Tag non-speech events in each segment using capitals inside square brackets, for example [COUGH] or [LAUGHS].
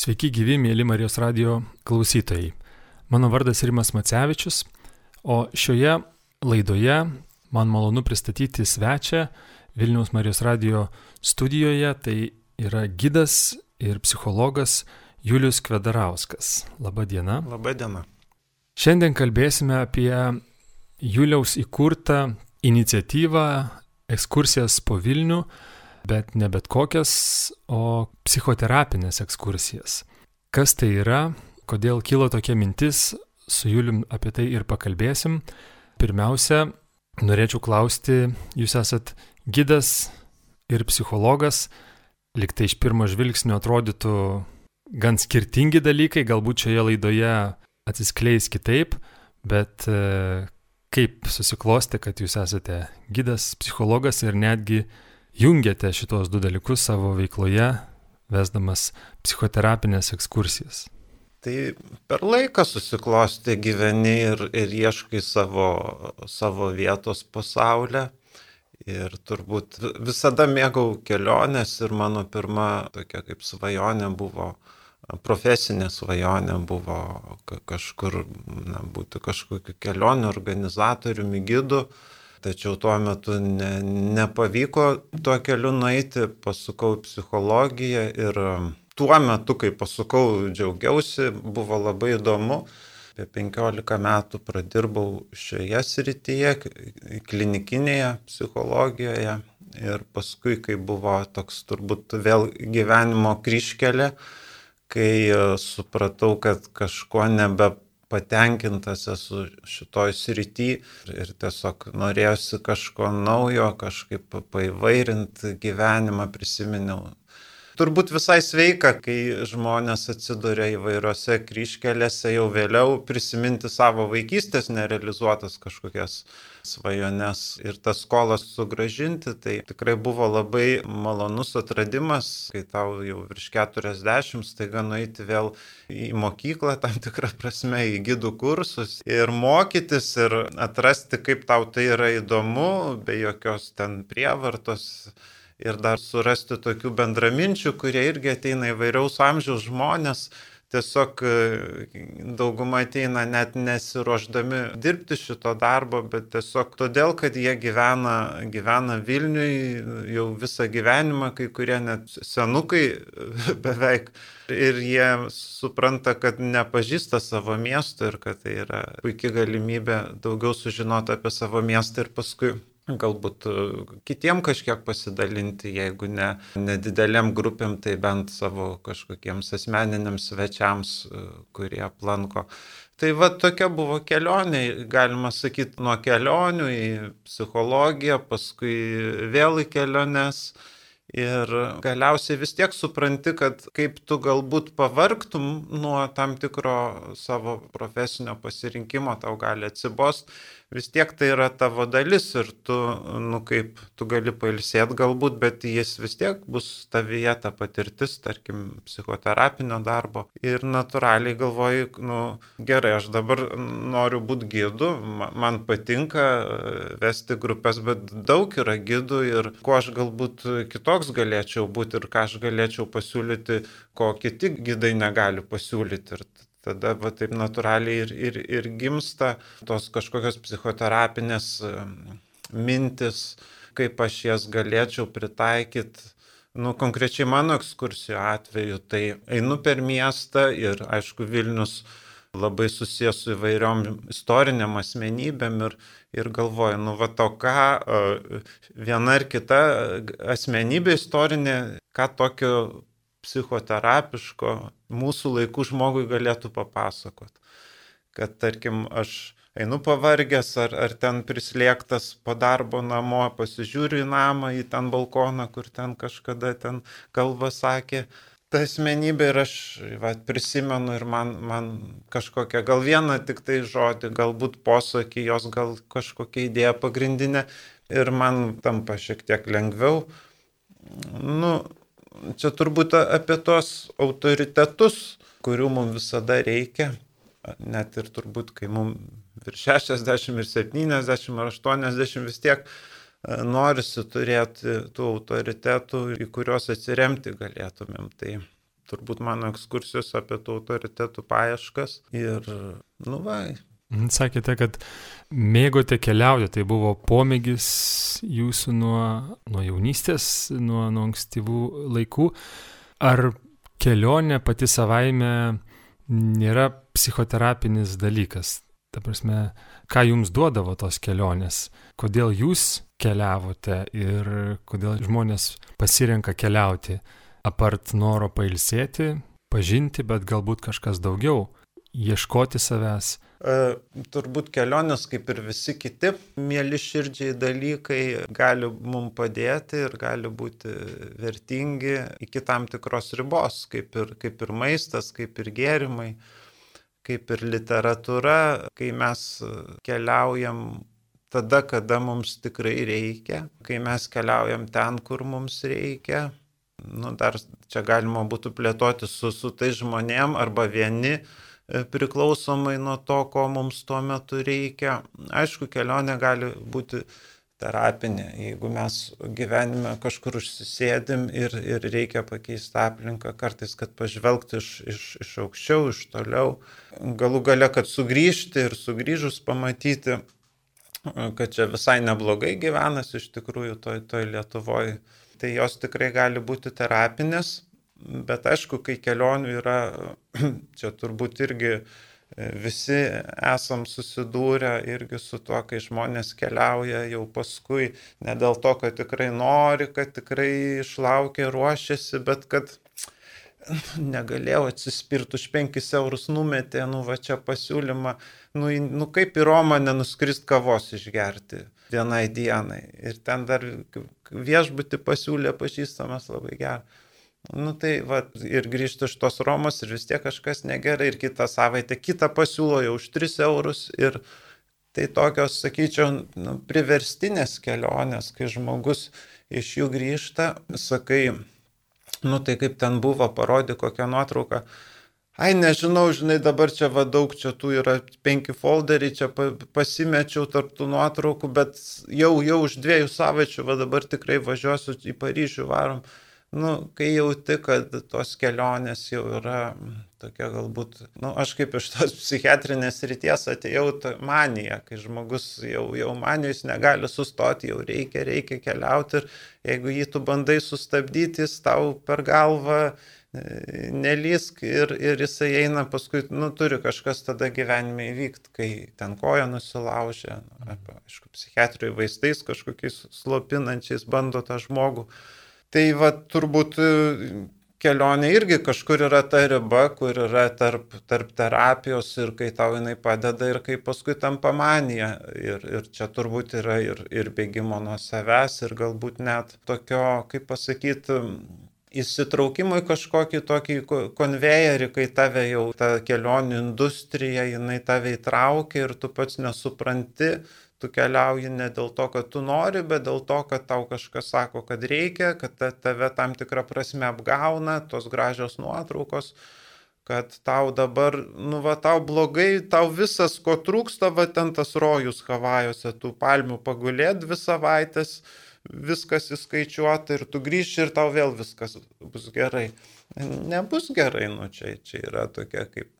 Sveiki gyvi, mėly Marijos radio klausytojai. Mano vardas Rimas Macevičius, o šioje laidoje man malonu pristatyti svečią Vilniaus Marijos radio studijoje. Tai yra gidas ir psichologas Julius Kvedarauskas. Labadiena. Labadiena. Šiandien kalbėsime apie Juliaus įkurtą iniciatyvą ekskursijas po Vilnių bet ne bet kokias, o psichoterapinės ekskursijas. Kas tai yra, kodėl kilo tokia mintis, su Julium apie tai ir pakalbėsim. Pirmiausia, norėčiau klausti, jūs esat gidas ir psichologas, liktai iš pirmo žvilgsnio atrodytų gan skirtingi dalykai, galbūt šioje laidoje atsiskleis kitaip, bet e, kaip susiklosti, kad jūs esate gidas, psichologas ir netgi jungiate šitos du dalykus savo veikloje, vesdamas psichoterapinės ekskursijas? Tai per laiką susiklosti gyveni ir, ir ieškai savo, savo vietos pasaulyje. Ir turbūt visada mėgau keliones ir mano pirma tokia kaip svajonė buvo, profesinė svajonė buvo kažkur, na, būti kažkokiu kelionių organizatoriumi, gidu. Tačiau tuo metu ne, nepavyko tuo keliu nueiti, pasukau psichologiją ir um, tuo metu, kai pasukau, džiaugiausi, buvo labai įdomu. Apie 15 metų pradirbau šioje srityje, klinikinėje psichologijoje ir paskui, kai buvo toks turbūt vėl gyvenimo kryškelė, kai uh, supratau, kad kažko nebe patenkintas esu šitoj srity ir tiesiog norėjosi kažko naujo, kažkaip paivairinti gyvenimą, prisiminiau. Turbūt visai sveika, kai žmonės atsiduria įvairiose kryškelėse jau vėliau prisiminti savo vaikystės nerealizuotas kažkokias svajones ir tas skolas sugražinti, tai tikrai buvo labai malonus atradimas, kai tau jau virš 40, staiga nueiti vėl į mokyklą, tam tikrą prasme, į gidų kursus ir mokytis ir atrasti, kaip tau tai yra įdomu, be jokios ten prievartos ir dar surasti tokių bendraminčių, kurie irgi ateina įvairiaus amžiaus žmonės, tiesiog e, dauguma ateina net nesiuoždami dirbti šito darbo, bet tiesiog todėl, kad jie gyvena, gyvena Vilniui jau visą gyvenimą, kai kurie net senukai [LAUGHS] beveik. Ir jie supranta, kad nepažįsta savo miesto ir kad tai yra puikia galimybė daugiau sužinoti apie savo miestą ir paskui galbūt e, kitiem kažkiek pasidalinti, jeigu ne nedidelėm grupėm, tai bent savo kažkokiems asmeniniams svečiams, e, kurie aplanko. Tai va tokia buvo kelionė, galima sakyti, nuo kelionių į psichologiją, paskui vėl į keliones. Ir galiausiai vis tiek supranti, kad kaip tu galbūt pavargtum nuo tam tikro savo profesinio pasirinkimo, tau gali atsibost, vis tiek tai yra tavo dalis ir tu, nu kaip, tu gali pailsėti galbūt, bet jis vis tiek bus tavyje ta patirtis, tarkim, psichoterapinio darbo. Ir natūraliai galvoju, nu gerai, aš dabar noriu būti gidu, man patinka e, vesti grupės, bet daug yra gidų ir kuo aš galbūt kitoks galėčiau būti ir ką aš galėčiau pasiūlyti, ko kiti gidai negali pasiūlyti. Ir tada va taip natūraliai ir, ir, ir gimsta tos kažkokios psichoterapinės mintis, kaip aš jas galėčiau pritaikyti. Nu, konkrečiai mano ekskursijų atveju, tai einu per miestą ir, aišku, Vilnius labai susijęs su įvairiom istoriniam asmenybėm ir, ir galvoju, nu, va to ką viena ar kita asmenybė istorinė, ką tokio psichoterapiško mūsų laikų žmogui galėtų papasakot. Kad tarkim, aš einu pavargęs ar, ar ten prislėgtas po darbo namo, pasižiūriu į namą, į ten balkoną, kur ten kažkada ten kalba sakė, ta asmenybė ir aš va, prisimenu ir man, man kažkokia, gal vieną tik tai žodį, galbūt posakį, jos gal kažkokia idėja pagrindinė ir man tampa šiek tiek lengviau. Nu, čia turbūt apie tos autoritetus, kurių mums visada reikia, net ir turbūt, kai mums virš 60 ir 70 ar 80 vis tiek e, norisi turėti tų autoritetų, į kuriuos atsiremti galėtumėm. Tai turbūt mano ekskursijos apie tų autoritetų paieškas. Ir, nu va. Mhm, sakėte, kad mėgote keliauti, tai buvo pomėgis jūsų nuo, nuo jaunystės, nuo, nuo ankstyvų laikų. Ar kelionė pati savaime nėra psichoterapinis dalykas? Ta prasme, ką jums duodavo tos kelionės, kodėl jūs keliavote ir kodėl žmonės pasirenka keliauti, apart noro pailsėti, pažinti, bet galbūt kažkas daugiau, ieškoti savęs. E, turbūt kelionės, kaip ir visi kiti mėly širdžiai dalykai, gali mums padėti ir gali būti vertingi iki tam tikros ribos, kaip ir, kaip ir maistas, kaip ir gėrimai kaip ir literatūra, kai mes keliaujam tada, kada mums tikrai reikia, kai mes keliaujam ten, kur mums reikia. Nu, dar čia galima būtų plėtoti su, su tai žmonėm arba vieni e, priklausomai nuo to, ko mums tuo metu reikia. Aišku, kelionė gali būti terapinė. Jeigu mes gyvenime kažkur užsisėdim ir, ir reikia pakeisti aplinką, kartais, kad pažvelgti iš, iš, iš aukščiau, iš toliau, galų gale, kad sugrįžti ir sugrįžus pamatyti, kad čia visai neblogai gyvenas iš tikrųjų toj, toj Lietuvoje, tai jos tikrai gali būti terapinės, bet aišku, kai kelionių yra, [CLEARS THROAT] čia turbūt irgi visi esam susidūrę irgi su tuo, kai žmonės keliauja jau paskui, ne dėl to, kad tikrai nori, kad tikrai išlaukia, ruošiasi, bet kad [CLEARS THROAT] negalėjau atsispirti už 5 eurus numetė, nu va čia pasiūlymą, nu, nu kaip į Romą nenuskrist kavos išgerti vienai dienai. Ir ten dar viešbutį pasiūlė pažįstamas labai gerai. Nu tai va, ir grįžti iš tos Romos ir vis tiek kažkas negerai ir kitą savaitę kitą pasiūlo jau už 3 eurus ir tai tokios, sakyčiau, nu, priverstinės kelionės, kai žmogus iš jų grįžta, sakai, nu tai kaip ten buvo, parodi kokią nuotrauką. Ai, nežinau, žinai, dabar čia va daug, čia tų yra penki folderiai, čia pasimečiau tarp tų nuotraukų, bet jau, jau už dviejų savaičių, va dabar tikrai važiuosiu į Paryžių varom nu, kai jauti, kad tos kelionės jau yra tokia galbūt, nu, aš kaip iš tos psichiatrinės ryties atėjau manija, kai žmogus jau, jau manija, jis negali sustoti, jau reikia, reikia keliauti ir jeigu jį tu bandai sustabdyti, jis tau per galvą e, nelysk ir, ir jisai eina paskui, nu, turi kažkas tada gyvenime įvykti, kai ten koja nusilaužė, nu, arba, aišku, psichiatrijai vaistais kažkokiais slopinančiais bando tą žmogų Tai va turbūt e, kelionė irgi kažkur yra ta riba, kur yra tarp, tarp terapijos ir kai tau jinai padeda ir kai paskui tampa manija. Ir, ir čia turbūt yra ir, ir bėgimo nuo savęs ir galbūt net tokio, kaip pasakyti, įsitraukimo į kažkokį tokį konvejerį, kai tave jau ta kelionių industrija, jinai tave įtraukia ir tu pats nesupranti, tu keliauji ne dėl to, kad tu nori, bet dėl to, kad tau kažkas sako, kad reikia, kad tave tam tikrą prasme apgauna, tos gražios nuotraukos, kad tau dabar, nu va, tau blogai, tau visas, ko trūksta, va, ten tas rojus Havajose, tų palmių pagulėt dvi savaitės, viskas įskaičiuota ir tu grįši ir tau vėl viskas bus gerai. Nebus gerai, nu čia, čia yra tokia kaip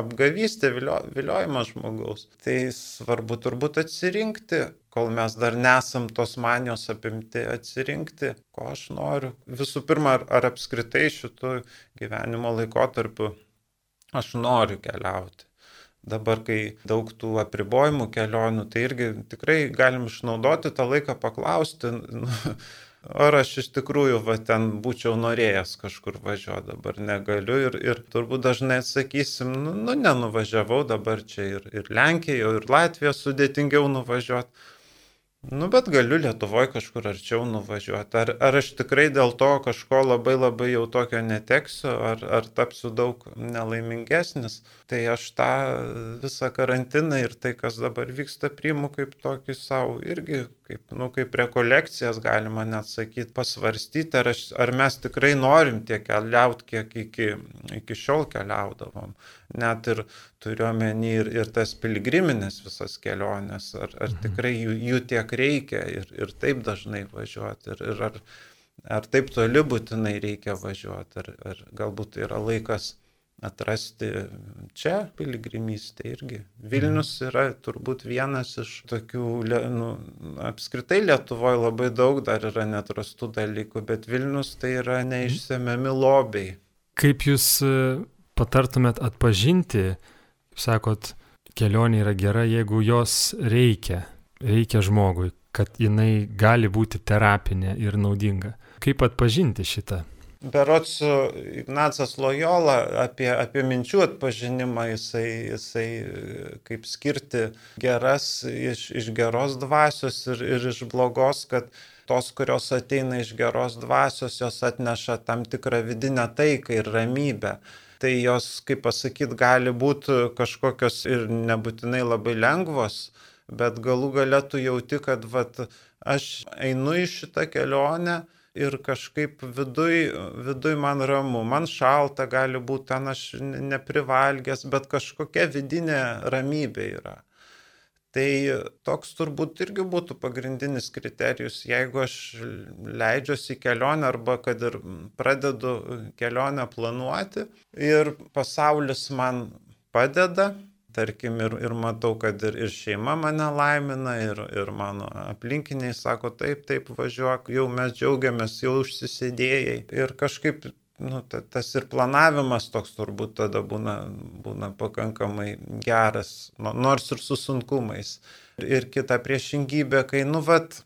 apgavystė, vilio, viliojimas žmogaus. Tai svarbu turbūt atsirinkti, kol mes dar nesam tos manijos apimti, atsirinkti, ko aš noriu. Visų pirma, ar, ar apskritai šitų gyvenimo laikotarpiu aš noriu keliauti. Dabar, kai daug tų apribojimų kelionių, tai irgi tikrai galim išnaudoti tą laiką paklausti, [LAUGHS] nu, ar aš iš tikrųjų va ten būčiau norėjęs kažkur važiuoti, dabar negaliu ir, ir turbūt dažnai atsakysim, nu, nu nenuvažiavau dabar čia ir, ir Lenkija, ir Latvija sudėtingiau nuvažiuoti. Nu, bet galiu Lietuvoje kažkur arčiau nuvažiuoti. Ar, ar aš tikrai dėl to kažko labai labai jau tokio neteksiu, ar, ar tapsiu daug nelaimingesnis. Tai aš tą visą karantiną ir tai, kas dabar vyksta, priimu kaip tokį savo irgi kaip, nu, kaip rekolekcijas galima net sakyti, pasvarstyti, ar, aš, ar mes tikrai norim tiek keliauti, kiek iki, iki šiol keliaudavom. Net ir turiuomenį ir, ir tas pilgriminės visas keliones, ar, ar mhm. tikrai jų, jų tiek reikia ir, ir taip dažnai važiuoti. Ir, ir ar, ar taip toli būtinai reikia važiuoti, ar, ar galbūt yra laikas atrasti čia piligrimystę irgi. Vilnius mhm. yra turbūt vienas iš tokių, nu, apskritai Lietuvoje labai daug dar yra netrastų dalykų, bet Vilnius tai yra neišsemiami lobiai. Kaip jūs e, patartumėt atpažinti, sakot, kelionė yra gera, jeigu jos reikia, reikia žmogui, kad jinai gali būti terapinė ir naudinga. Kaip atpažinti šitą? Berots Ignacas Lojola apie, apie minčių atpažinimą, jisai, jisai kaip skirti geras iš, iš geros dvasios ir, ir iš blogos, kad tos, kurios ateina iš geros dvasios, jos atneša tam tikrą vidinę taiką ir ramybę. Tai jos, kaip pasakyti, gali būti kažkokios ir nebūtinai labai lengvos, bet galų galėtų jauti, kad vat, aš einu į šitą kelionę ir kažkaip viduj, viduj man ramu, man šalta gali būti, ten aš neprivalgęs, bet kažkokia vidinė ramybė yra. Tai toks turbūt irgi būtų pagrindinis kriterijus, jeigu aš leidžiuosi į kelionę arba kad ir pradedu kelionę planuoti ir pasaulis man padeda, tarkim, ir, ir matau, kad ir, ir šeima mane laimina, ir, ir mano aplinkiniai sako, taip, taip, važiuok, jau mes džiaugiamės, jau užsisėdėjai. Ir kažkaip, nu, tas ir planavimas toks turbūt tada būna, būna pakankamai geras, nors ir su sunkumais. Ir kita priešingybė, kai, nu, vat,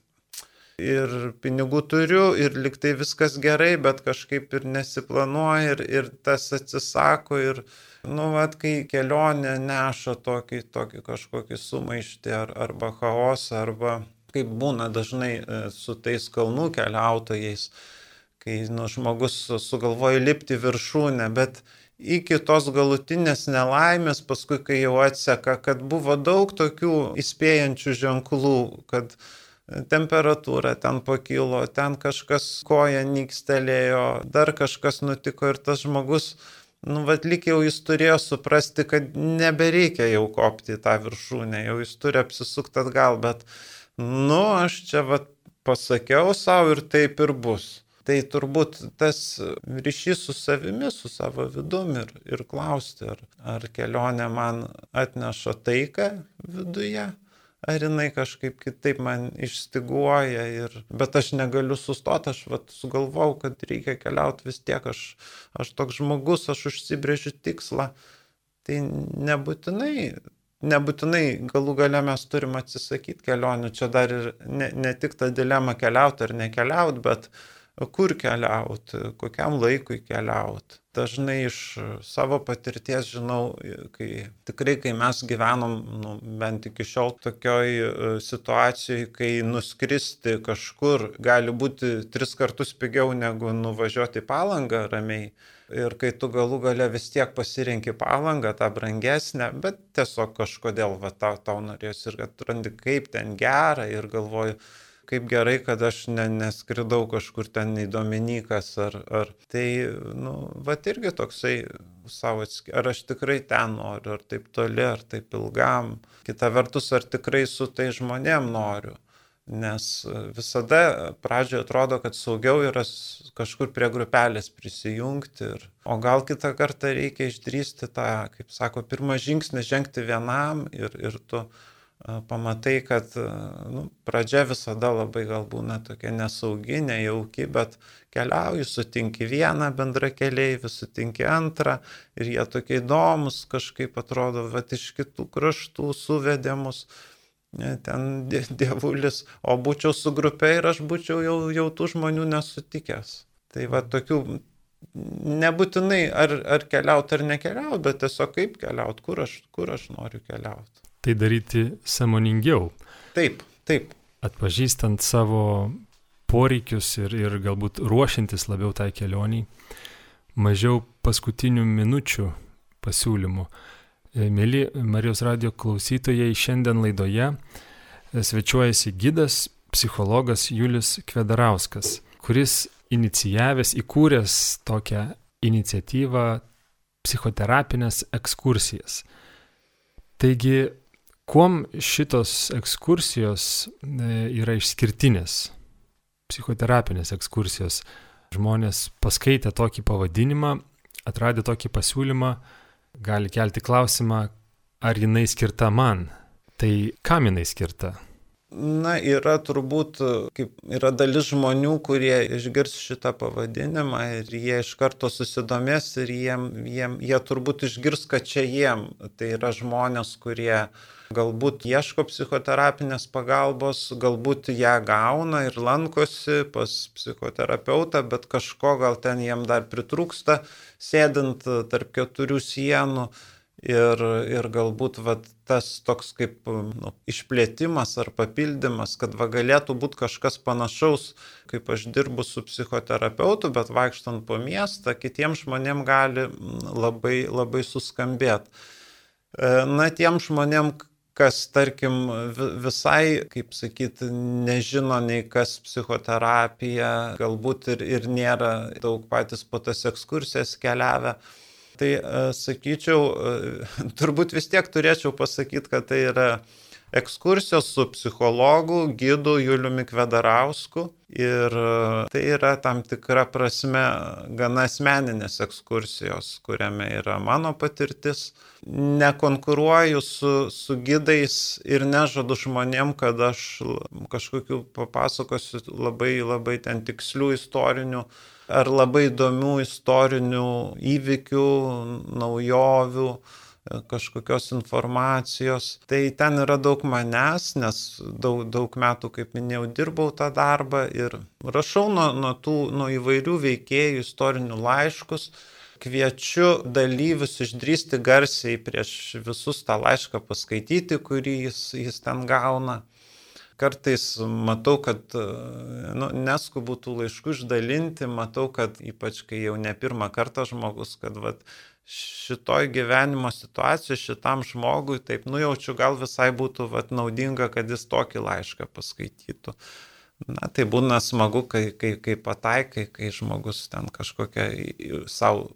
ir pinigų turiu, ir liktai viskas gerai, bet kažkaip ir nesiplanuoja, ir, ir tas atsisako, ir, Nu, vat, kai kelionė neša tokį, tokį kažkokį sumaištį ar, arba chaosą, arba kaip būna dažnai e, su tais kalnų keliautojais, kai nu, žmogus sugalvoja lipti viršūnę, bet iki tos galutinės nelaimės, paskui kai jau atseka, kad buvo daug tokių įspėjančių ženklų, kad temperatūra ten pakilo, ten kažkas koja nykstelėjo, dar kažkas nutiko ir tas žmogus nu, vad lik jau jis turėjo suprasti, kad nebereikia jau kopti į tą viršūnę, jau jis turi apsisukti atgal, bet, nu, aš čia vad pasakiau savo ir taip ir bus. Tai turbūt tas ryšys su savimi, su savo vidum ir, ir klausti, ar, ar kelionė man atneša taiką viduje, ar jinai kažkaip kitaip man išstiguoja, ir, bet aš negaliu sustoti, aš vat, sugalvau, kad reikia keliauti vis tiek, aš, aš toks žmogus, aš užsibrėžiu tikslą. Tai nebūtinai, nebūtinai galų gale mes turim atsisakyti kelionių, čia dar ir ne, ne tik ta dilema keliauti ar nekeliauti, bet kur keliauti, kokiam laikui keliauti dažnai iš savo patirties žinau, kai tikrai, kai mes gyvenom, nu, bent iki šiol tokioj e, situacijai, kai nuskristi kažkur gali būti tris kartus pigiau negu nuvažiuoti į palangą ramiai. Ir kai tu galų gale vis tiek pasirinki palangą, tą brangesnę, bet tiesiog kažkodėl va, tau, tau norėsi ir atrandi, kaip ten gera ir galvoju, kaip gerai, kad aš ne, neskridau kažkur ten į Dominikas ar, ar tai, nu, va irgi toksai savo, ar aš tikrai ten noriu, ar taip toli, ar taip ilgam. Kita vertus, ar tikrai su tai žmonėm noriu. Nes visada pradžioje atrodo, kad saugiau yra kažkur prie grupelės prisijungti. Ir, o gal kitą kartą reikia išdrysti tą, kaip sako, pirmą žingsnį žengti vienam ir, ir tu pamatai, kad nu, pradžia visada labai gal būna tokia nesaugi, nejauki, bet keliauji, sutinki vieną bendrą keliaivį, sutinki antrą ir jie tokie įdomus kažkaip atrodo, bet iš kitų kraštų suvedėmus ten dievulis, o būčiau su grupė ir aš būčiau jau, jau tų žmonių nesutikęs. Tai va tokių nebūtinai ar, ar keliauti ar nekeliauti, bet tiesiog kaip keliauti, kur aš, kur aš noriu keliauti tai daryti samoningiau. Taip, taip. Atpažįstant savo poreikius ir, ir galbūt ruošiantis labiau tai kelioniai, mažiau paskutinių minučių pasiūlymų. E, mėly Marijos radio klausytojai, šiandien laidoje e, svečiuojasi gidas, psichologas Julius Kvedarauskas, kuris inicijavęs, įkūręs tokią iniciatyvą psichoterapinės ekskursijas. Taigi Kuom šitos ekskursijos e, yra išskirtinės? psichoterapinės ekskursijos. Žmonės paskaitę tokį pavadinimą, atradę tokį pasiūlymą, gali kelti klausimą, ar jinai skirta man. Tai kam jinai skirta? Na, yra turbūt, kaip yra dalis žmonių, kurie išgirs šitą pavadinimą ir jie iš karto susidomės ir jiem, jiem, jie turbūt išgirs, kad čia jiem. Tai yra žmonės, kurie galbūt ieško psichoterapinės pagalbos, galbūt ją gauna ir lankosi pas psichoterapeutą, bet kažko gal ten jiem dar pritrūksta, sėdint tarp keturių sienų ir, ir galbūt vat, tas toks kaip nu, išplėtimas ar papildymas, kad va, galėtų būti kažkas panašaus, kaip aš dirbu su psichoterapeutu, bet vaikštant po miestą, kitiems žmonėms gali labai, labai suskambėti. E, na, tiem žmonėm, kas, tarkim, visai, kaip sakyti, nežino nei kas psichoterapija, galbūt ir, ir nėra daug patys po tas ekskursijas keliavę, tai e, sakyčiau, e, [LAUGHS] turbūt vis tiek turėčiau pasakyti, kad tai yra ekskursijos su psichologu, gidu Juliumi Kvedarausku. Ir e, tai yra tam tikra prasme gana asmeninės ekskursijos, kuriame yra mano patirtis. Nekonkuruoju su, su gidais ir nežadu žmonėm, kad aš kažkokiu papasakosiu labai labai ten tikslių istorinių ar labai įdomių istorinių įvykių, naujovių, kažkokios informacijos. Tai ten yra daug manęs, nes daug, daug metų, kaip minėjau, dirbau tą darbą ir rašau nuo, nuo, tų, nuo įvairių veikėjų istorinių laiškus. Kviečiu dalyvius išdrysti garsiai prieš visus tą laišką paskaityti, kurį jis, jis ten gauna kartais matau, kad nu, neskubu tų laiškų išdalinti, matau, kad ypač kai jau ne pirmą kartą žmogus, kad vat, šitoj gyvenimo situacijoje šitam žmogui taip nujaučiu, gal visai būtų vat, naudinga, kad jis tokį laišką paskaitytų. Na, tai būna smagu, kai, kai, kai pataikai, kai žmogus ten kažkokią savo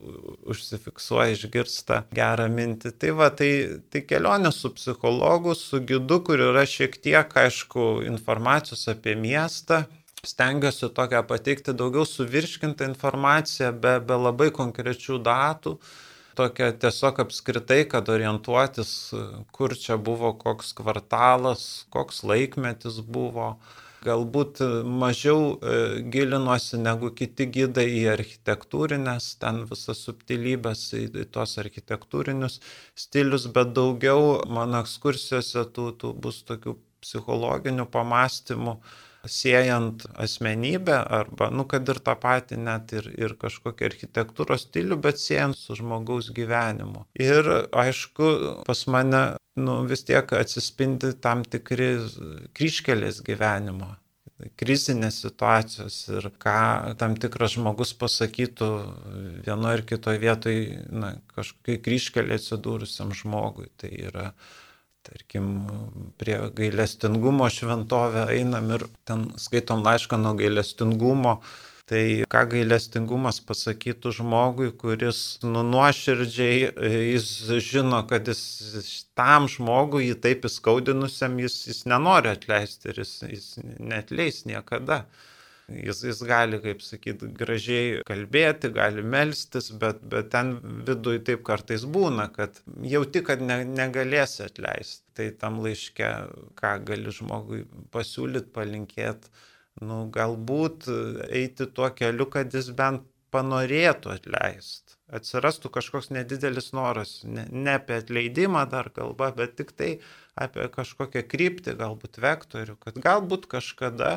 užsifiksuoja, išgirsta gerą mintį. Tai va, tai, tai kelionė su psichologu, su gidu, kur yra šiek tiek, aišku, informacijos apie miestą. Stengiuosi tokią pateikti daugiau suvirškintą informaciją, be, be labai konkrečių datų tokia tiesiog apskritai, kad orientuotis, kur čia buvo, koks kvartalas, koks laikmetis buvo. Galbūt mažiau e, gilinuosi negu kiti gydai į architektūrinės, ten visas subtilybės, į, į tos architektūrinius stilius, bet daugiau mano ekskursijose tų, tų bus tokių psichologinių pamastymų, siejant asmenybę arba, nu, kad ir tą patį net ir, ir kažkokį architektūros stilių, bet siejant su žmogaus gyvenimu. Ir aišku, pas mane nu, vis tiek atsispindi tam tikri kryškelės gyvenimo krizinės situacijos ir ką tam tikras žmogus pasakytų vienoje ar kitoje vietoje, kažkokiai kryškelė atsidūrusiam žmogui. Tai yra, tarkim, prie gailestingumo šventovę einam ir ten skaitom laišką nuo gailestingumo Tai ką gailestingumas pasakytų žmogui, kuris nu, nuoširdžiai, e, jis žino, kad jis tam žmogui, jį taip įskaudinusiam, jis, jis nenori atleisti ir jis, jis netleis niekada. Jis, jis gali, kaip sakyti, gražiai kalbėti, gali melstis, bet, bet ten viduje taip kartais būna, kad jauti, kad ne, negalėsi atleisti. Tai tam laiške, ką gali žmogui pasiūlyti, palinkėti nu, galbūt eiti tuo keliu, kad jis bent panorėtų atleisti. Atsirastų kažkoks nedidelis noras, ne, ne apie atleidimą dar kalba, bet tik tai apie kažkokią kryptį, galbūt vektorių, kad galbūt kažkada,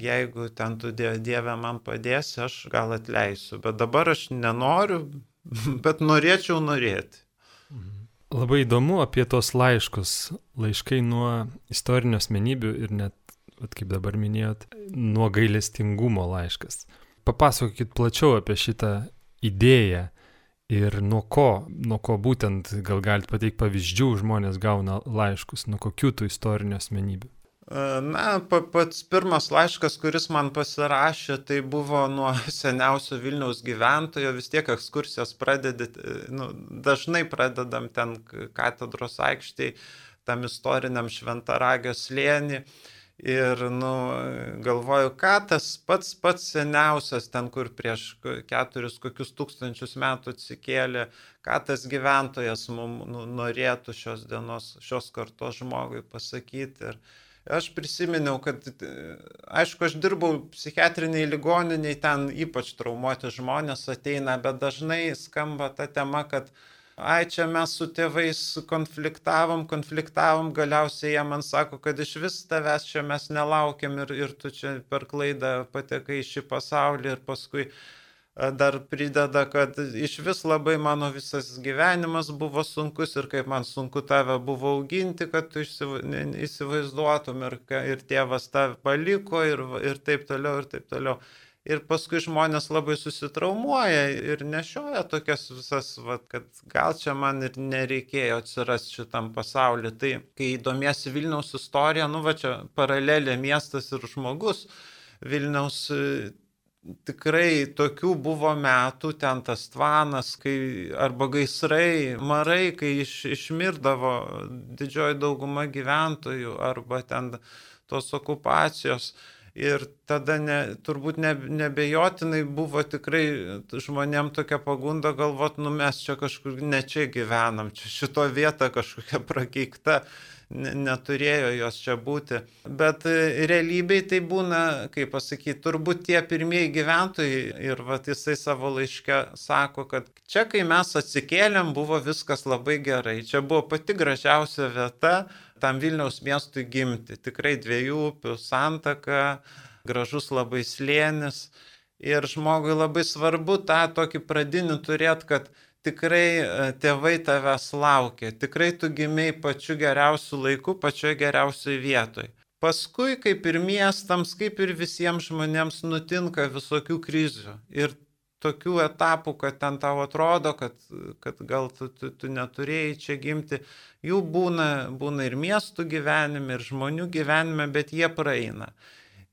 jeigu ten tu Dieve man padėsi, aš gal atleisiu, bet dabar aš nenoriu, [LAUGHS] bet norėčiau norėti. Labai įdomu apie tos laiškus, laiškai nuo istorinių asmenybių ir net vat, kaip dabar minėjot, nuo gailestingumo laiškas. Papasakokit plačiau apie šitą idėją ir nuo ko, nuo ko būtent, gal galite pateikti pavyzdžių, žmonės gauna laiškus, nuo kokių tų istorinių asmenybių. E, na, pats pirmas laiškas, kuris man pasirašė, tai buvo nuo [LAUGHS] seniausio Vilniaus gyventojo, vis tiek ekskursijas pradedi, e, nu, dažnai pradedam ten katedros aikštėje, tam istoriniam šventaragio slėnį. Ir, nu, galvoju, ką tas pats pats seniausias, ten kur prieš keturis kokius tūkstančius metų atsikėlė, ką tas gyventojas mums nu, norėtų šios dienos, šios kartos žmogui pasakyti. Ir aš prisiminiau, kad, aišku, aš dirbau psichiatriniai ligoniniai, ten ypač traumuoti žmonės ateina, bet dažnai skamba ta tema, kad ai čia mes su tėvais konfliktavom, konfliktavom, galiausiai jie man sako, kad iš vis tavęs čia mes nelaukiam ir, ir tu čia per klaidą patekai į šį pasaulį ir paskui dar prideda, kad iš vis labai mano visas gyvenimas buvo sunkus ir kaip man sunku tave buvo auginti, kad tu įsivaizduotum ir, ir tėvas tave paliko ir, ir taip toliau ir taip toliau. Ir paskui žmonės labai susitraumuoja ir nešioja tokias visas, va, kad gal čia man ir nereikėjo atsirasti šitam pasauliu. Tai kai domiesi Vilniaus istorija, nu va čia paralelė miestas ir žmogus, Vilniaus tikrai tokių buvo metų, ten tas tvanas, kai arba gaisrai, marai, kai iš, išmirdavo didžioji dauguma gyventojų, arba ten tos okupacijos. Ir tada ne, turbūt ne, nebejotinai buvo tikrai žmonėm tokia pagunda galvot, nu mes čia kažkur ne čia gyvenam, čia šito vieta kažkokia prakeikta, ne, neturėjo jos čia būti. Bet e, realybėj tai būna, kaip pasakyti, turbūt tie pirmieji gyventojai ir vat, jisai savo laiške sako, kad čia kai mes atsikėlėm buvo viskas labai gerai, čia buvo pati gražiausia vieta tam Vilniaus miestui gimti. Tikrai dviejų upių santaka, gražus labai slėnis. Ir žmogui labai svarbu tą tokį pradinį turėti, kad tikrai e, tėvai tavęs laukia, tikrai tu gimiai pačiu geriausiu laiku, pačioje geriausioje vietoje. Paskui, kaip ir miestams, kaip ir visiems žmonėms nutinka visokių krizių. Ir tokių etapų, kad ten tau atrodo, kad, kad gal tu, tu, tu neturėjai čia gimti, jų būna, būna ir miestų gyvenime, ir žmonių gyvenime, bet jie praeina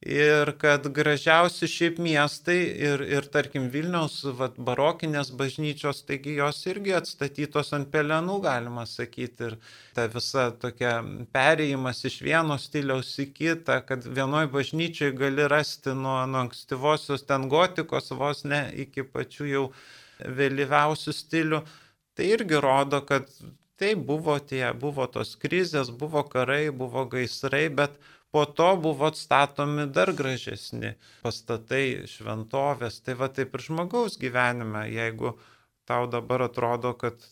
ir kad gražiausi šiaip miestai ir, ir tarkim Vilniaus vat, barokinės bažnyčios, taigi jos irgi atstatytos ant pelenų, galima sakyti, ir ta visa tokia perėjimas iš vieno stiliaus į kitą, kad vienoj bažnyčiai gali rasti nuo, nuo ankstyvosios ten gotikos vos ne iki pačių jau vėlyviausių stilių, tai irgi rodo, kad tai buvo tie, buvo tos krizės, buvo karai, buvo gaisrai, bet Po to buvo atstatomi dar gražesni pastatai, šventovės. Tai va taip ir žmogaus gyvenime, jeigu tau dabar atrodo, kad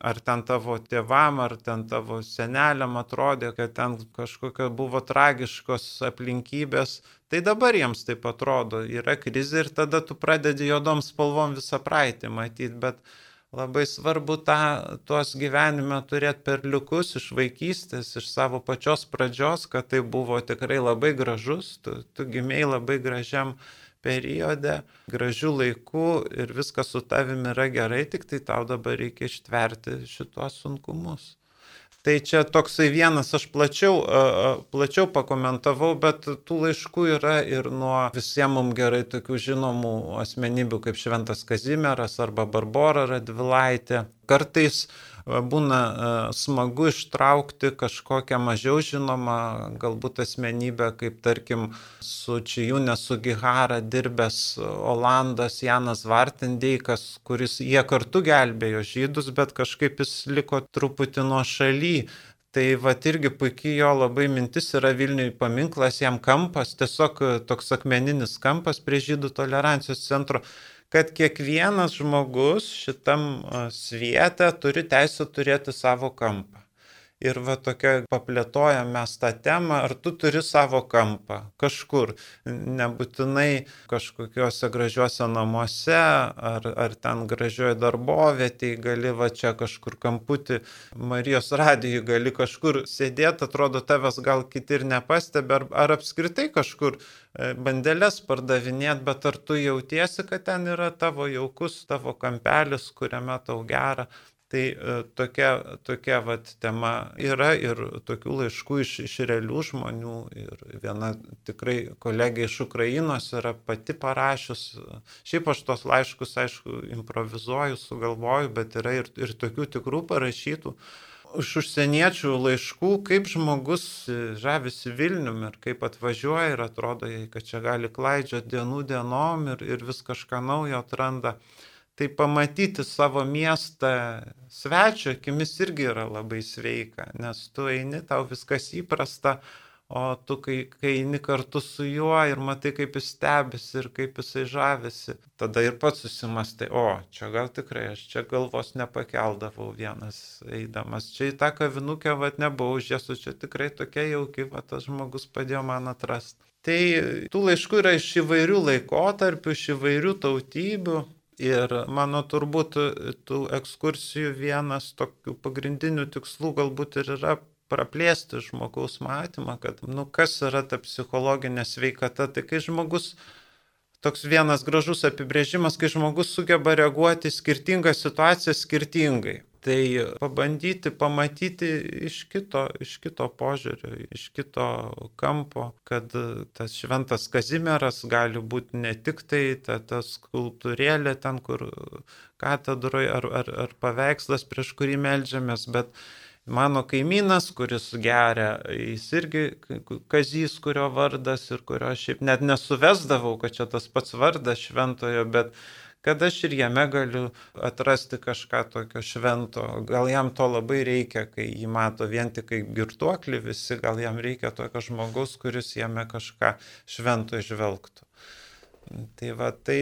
ar ten tavo tėvam, ar ten tavo seneliam atrodė, kad ten kažkokia buvo tragiškos aplinkybės, tai dabar jiems taip atrodo, yra krizė ir tada tu pradedi juodom spalvom visą praeitį matyti, bet labai svarbu tą, tuos gyvenime turėti perliukus iš vaikystės, iš savo pačios pradžios, kad tai buvo tikrai labai gražus, tu, tu gimėjai labai gražiam periode, gražių laikų ir viskas su tavimi yra gerai, tik tai tau dabar reikia ištverti šitos sunkumus. Tai čia toksai vienas, aš plačiau, plačiau pakomentavau, bet tų laiškų yra ir nuo visiems mums gerai tokių žinomų asmenybių kaip Šventas Kazimieras arba Barbara Radvilaitė. Kartais būna smagu ištraukti kažkokią mažiau žinomą galbūt asmenybę, kaip tarkim su Čijūne Sugihara dirbęs Olandas Janas Vartendeikas, kuris jie kartu gelbėjo žydus, bet kažkaip jis liko truputį nuo šaly. Tai va irgi puikiai jo labai mintis yra Vilniui paminklas, jam kampas, tiesiog toks akmeninis kampas prie žydų tolerancijos centro kad kiekvienas žmogus šitam sviete turi teisę turėti savo kampą. Ir va tokia paplėtojam mes tą temą, ar tu turi savo kampą kažkur, nebūtinai kažkokiuose gražiuose namuose, ar, ar ten gražioje darbovietėje, gali va čia kažkur kamputį Marijos radijui, gali kažkur sėdėti, atrodo tavęs gal kiti ir nepastebi, ar, ar apskritai kažkur e, bandelės pardavinėt, bet ar tu jautiesi, kad ten yra tavo jaukus, tavo kampelis, kuriame tau gera, Tai e, tokia, tokia vat, tema yra ir tokių laiškų iš, iš realių žmonių. Ir viena tikrai kolegė iš Ukrainos yra pati parašius. Šiaip aš tos laiškus, aišku, improvizuoju, sugalvoju, bet yra ir, ir tokių tikrų parašytų. iš užsieniečių laiškų, kaip žmogus žavisi Vilnium ir kaip atvažiuoja ir atrodo, kad čia gali klaidžioti dienų dienom ir, ir vis kažką naujo atranda. Tai pamatyti savo miestą svečio akimis irgi yra labai sveika, nes tu eini, tau viskas įprasta, O tu, kai, kai eini kartu su juo ir matai, kaip jis stebisi ir kaip jisai žavisi, tada ir pats susimastai, o čia gal tikrai aš čia galvos nepakeldavau vienas eidamas. Čia į tą kavinukę vad nebuvau užėsu, čia tikrai tokia jauki, va tas žmogus padėjo man atrasti. Tai tų laiškų yra iš įvairių laikotarpių, iš įvairių tautybių. Ir mano turbūt tų ekskursijų vienas tokių pagrindinių tikslų galbūt ir yra praplėsti žmogaus matymą, kad, nu, kas yra ta psichologinė sveikata, tai kai žmogus, toks vienas gražus apibrėžimas, kai žmogus sugeba reaguoti skirtingas situacijas skirtingai. Tai pabandyti pamatyti iš kito, iš kito požiūrio, iš kito kampo, kad tas šventas Kazimieras gali būti ne tik tai ta, ta skulptūrėlė ten, kur katedroje ar, ar, ar paveikslas, prieš kurį melžiamės, bet Mano kaimynas, kuris geria, jis irgi kazys, kurio vardas ir kurio šiaip net nesuvesdavau, kad čia tas pats vardas šventojo, bet kad aš ir jame galiu atrasti kažką tokio švento. Gal jam to labai reikia, kai jį mato vien tik kaip girtuoklį visi, gal jam reikia tokio žmogaus, kuris jame kažką švento išvelgtų. Tai va, tai,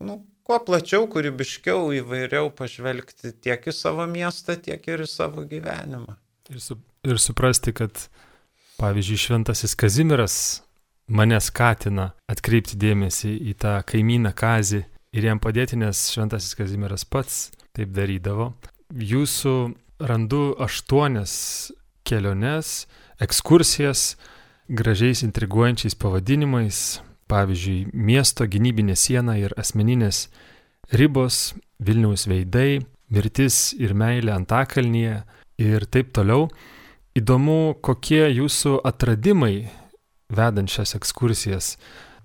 nu, kuo plačiau, kūrybiškiau, įvairiau pažvelgti tiek į savo miestą, tiek ir į savo gyvenimą. Ir, su, ir suprasti, kad, pavyzdžiui, Šventasis Kazimiras mane skatina atkreipti dėmesį į tą kaimyną Kazį ir jam padėti, nes Šventasis Kazimiras pats taip darydavo. Jūsų randu aštuonias keliones, ekskursijas, gražiais intriguojančiais pavadinimais, pavyzdžiui, miesto gynybinė siena ir asmeninės ribos, Vilniaus veidai, mirtis ir meilė Antakalnyje ir taip toliau. Įdomu, kokie jūsų atradimai vedant šias ekskursijas,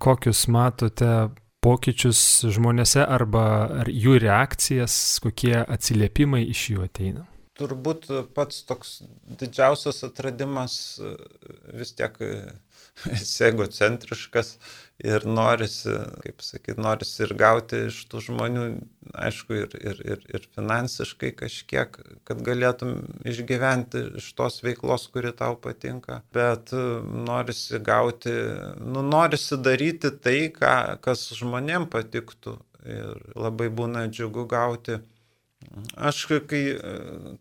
kokius matote pokyčius žmonėse arba ar jų reakcijas, kokie atsiliepimai iš jų ateina. Turbūt pats toks didžiausias atradimas vis tiek [LAUGHS] esi egocentriškas ir norisi, kaip sakyti, norisi ir gauti iš tų žmonių, aišku, ir, ir, ir, ir finansiškai kažkiek, kad galėtum išgyventi iš tos veiklos, kuri tau patinka, bet e, norisi gauti, nu, norisi daryti tai, ką, kas žmonėm patiktų. Ir labai būna džiugu gauti Aš, kai,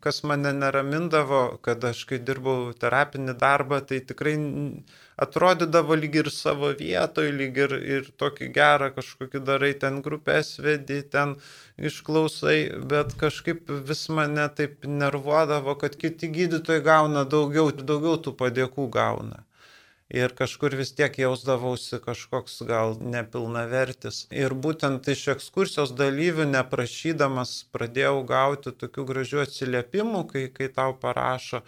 kas mane neramindavo, kad aš, kai dirbau terapinį darbą, tai tikrai atrodydavo lyg ir savo vietoje, lyg ir, ir tokį gerą kažkokį darai, ten grupės vedi, ten išklausai, bet kažkaip vis mane taip nervuodavo, kad kiti gydytojai gauna daugiau, daugiau tų padėkų gauna ir kažkur vis tiek jausdavausi kažkoks gal nepilnavertis. Ir būtent iš ekskursijos dalyvių neprašydamas pradėjau gauti tokių gražių atsiliepimų, kai, kai tau parašo,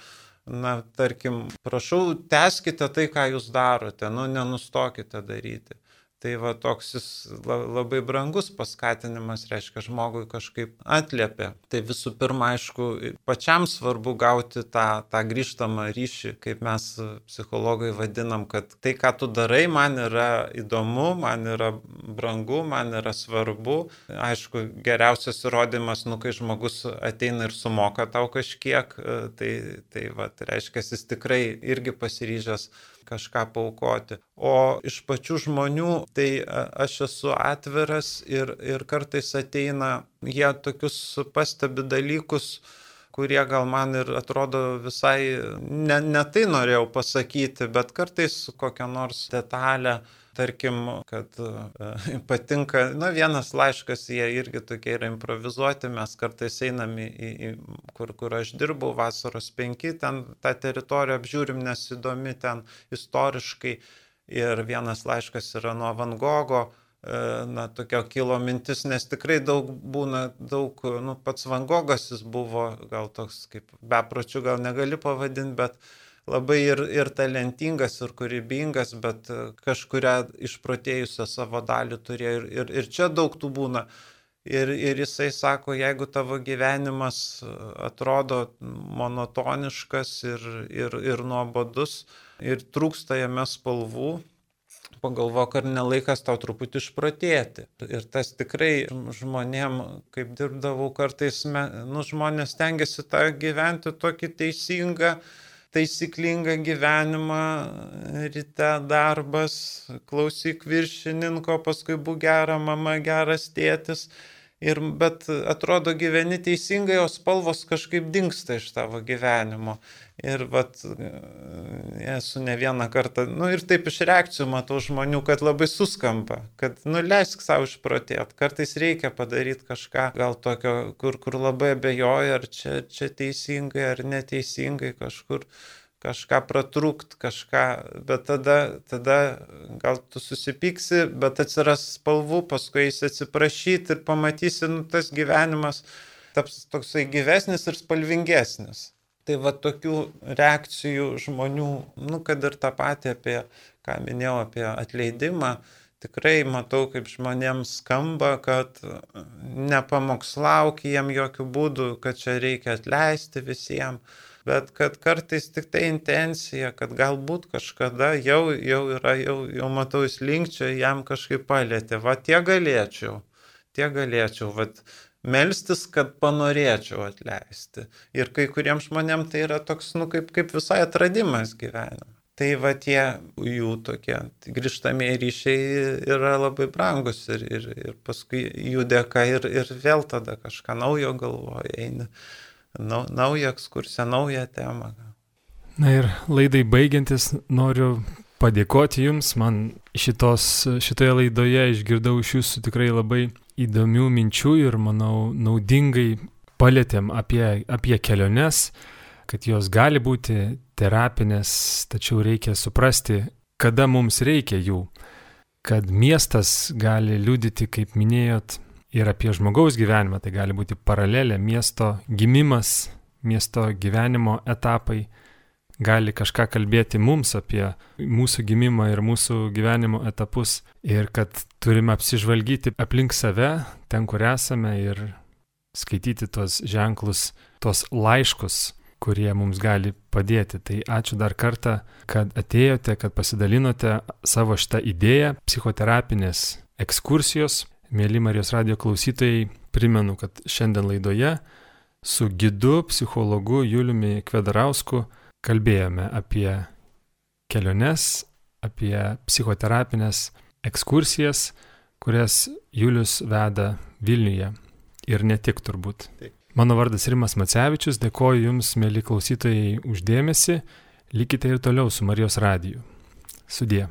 na, tarkim, prašau, teskite tai, ką jūs darote, nu, nenustokite daryti. Tai va toks jis labai brangus paskatinimas, reiškia, žmogui kažkaip atliepia. Tai visų pirma, aišku, pačiam svarbu gauti tą, tą grįžtamą ryšį, kaip mes psichologai vadinam, kad tai, ką tu darai, man yra įdomu, man yra brangu, man yra svarbu. Aišku, geriausias įrodymas, nu, kai žmogus ateina ir sumoka tau kažkiek, tai, tai va, tai reiškia, jis tikrai irgi pasiryžęs kažką paukoti. O iš pačių žmonių, tai aš esu atviras ir, ir kartais ateina, jie tokius pastebi dalykus, kurie gal man ir atrodo visai, ne, ne tai norėjau pasakyti, bet kartais kokią nors detalę tarkim, kad e, patinka, na, vienas laiškas, jie irgi tokie yra improvizuoti, mes kartais einam į, į, į kur, kur aš dirbau, vasaros penki, ten tą teritoriją apžiūrim, nes įdomi ten istoriškai. Ir vienas laiškas yra nuo Van Gogo, e, na, tokia kilo mintis, nes tikrai daug būna, daug, nu, pats Van Gogas jis buvo gal toks kaip bepročių, gal negali pavadinti, bet labai ir, ir talentingas, ir kūrybingas, bet e, kažkuria išprotėjusią savo dalį turėjo. Ir, ir, ir čia daug tų būna. Ir, ir jisai sako, jeigu tavo gyvenimas atrodo monotoniškas ir, ir, ir nuobodus ir trūksta jame spalvų, pagalvok, ar nelaikas tau truputį išpratėti. Ir tas tikrai žmonėm, kaip dirbdavau kartais, nu, žmonės tengiasi tą gyventi tokį teisingą, taisyklingą gyvenimą, ryte darbas, klausyk viršininko, paskui būk gera mama, geras tėtis. Ir, bet atrodo gyveni teisingai, o spalvos kažkaip dinksta iš tavo gyvenimo. Ir vat, esu ne vieną kartą, nu ir taip iš reakcijų matau žmonių, kad labai suskamba, kad nuleisk savo išprotėt, kartais reikia padaryti kažką gal tokio, kur, kur labai abejoja, ar čia, čia teisingai ar neteisingai kažkur kažką pratrūkt, kažką, bet tada, tada gal tu susipyksi, bet atsiras spalvų, paskui eisi atsiprašyti ir pamatysi, nu, tas gyvenimas taps toksai gyvesnis ir spalvingesnis. Tai va tokių reakcijų žmonių, nu, kad ir tą patį apie, ką minėjau, apie atleidimą, tikrai matau, kaip žmonėms skamba, kad nepamokslauk jiem jokių būdų, kad čia reikia atleisti visiems bet kad kartais tik tai intencija, kad galbūt kažkada jau, jau yra, jau, jau matau, jis linkčia, jam kažkaip palėtė, va tie galėčiau, tie galėčiau, va melstis, kad panorėčiau atleisti. Ir kai kuriems žmonėms tai yra toks, nu, kaip, kaip visai atradimas gyvenime. Tai va tie jų tokie grįžtamieji ryšiai yra labai brangus ir, ir, ir paskui jų dėka ir, ir vėl tada kažką naujo galvoja eina nau, naują ekskursiją, naują temą. Na ir laidai baigiantis noriu padėkoti Jums, man šitos, šitoje laidoje išgirdau iš Jūsų tikrai labai įdomių minčių ir manau naudingai palėtėm apie, apie keliones, kad jos gali būti terapinės, tačiau reikia suprasti, kada mums reikia jų, kad miestas gali liudyti, kaip minėjot, ir apie žmogaus gyvenimą. Tai gali būti paralelė, miesto gimimas, miesto gyvenimo etapai. Gali kažką kalbėti mums apie mūsų gimimą ir mūsų gyvenimo etapus ir kad turime apsižvalgyti aplink save, ten, kur esame ir skaityti tuos ženklus, tuos laiškus, kurie mums gali padėti. Tai ačiū dar kartą, kad atėjote, kad pasidalinote savo šitą idėją psichoterapinės ekskursijos Mėly Marijos radio klausytojai, primenu, kad šiandien laidoje su gidu, psichologu Juliumi Kvedarausku kalbėjome apie keliones, apie psichoterapinės ekskursijas, kurias Julius veda Vilniuje ir ne tik turbūt. Mano vardas Rimas Macevičius, dėkoju Jums, mėly klausytojai, uždėmesi, likite ir toliau su Marijos radiju. Sudie.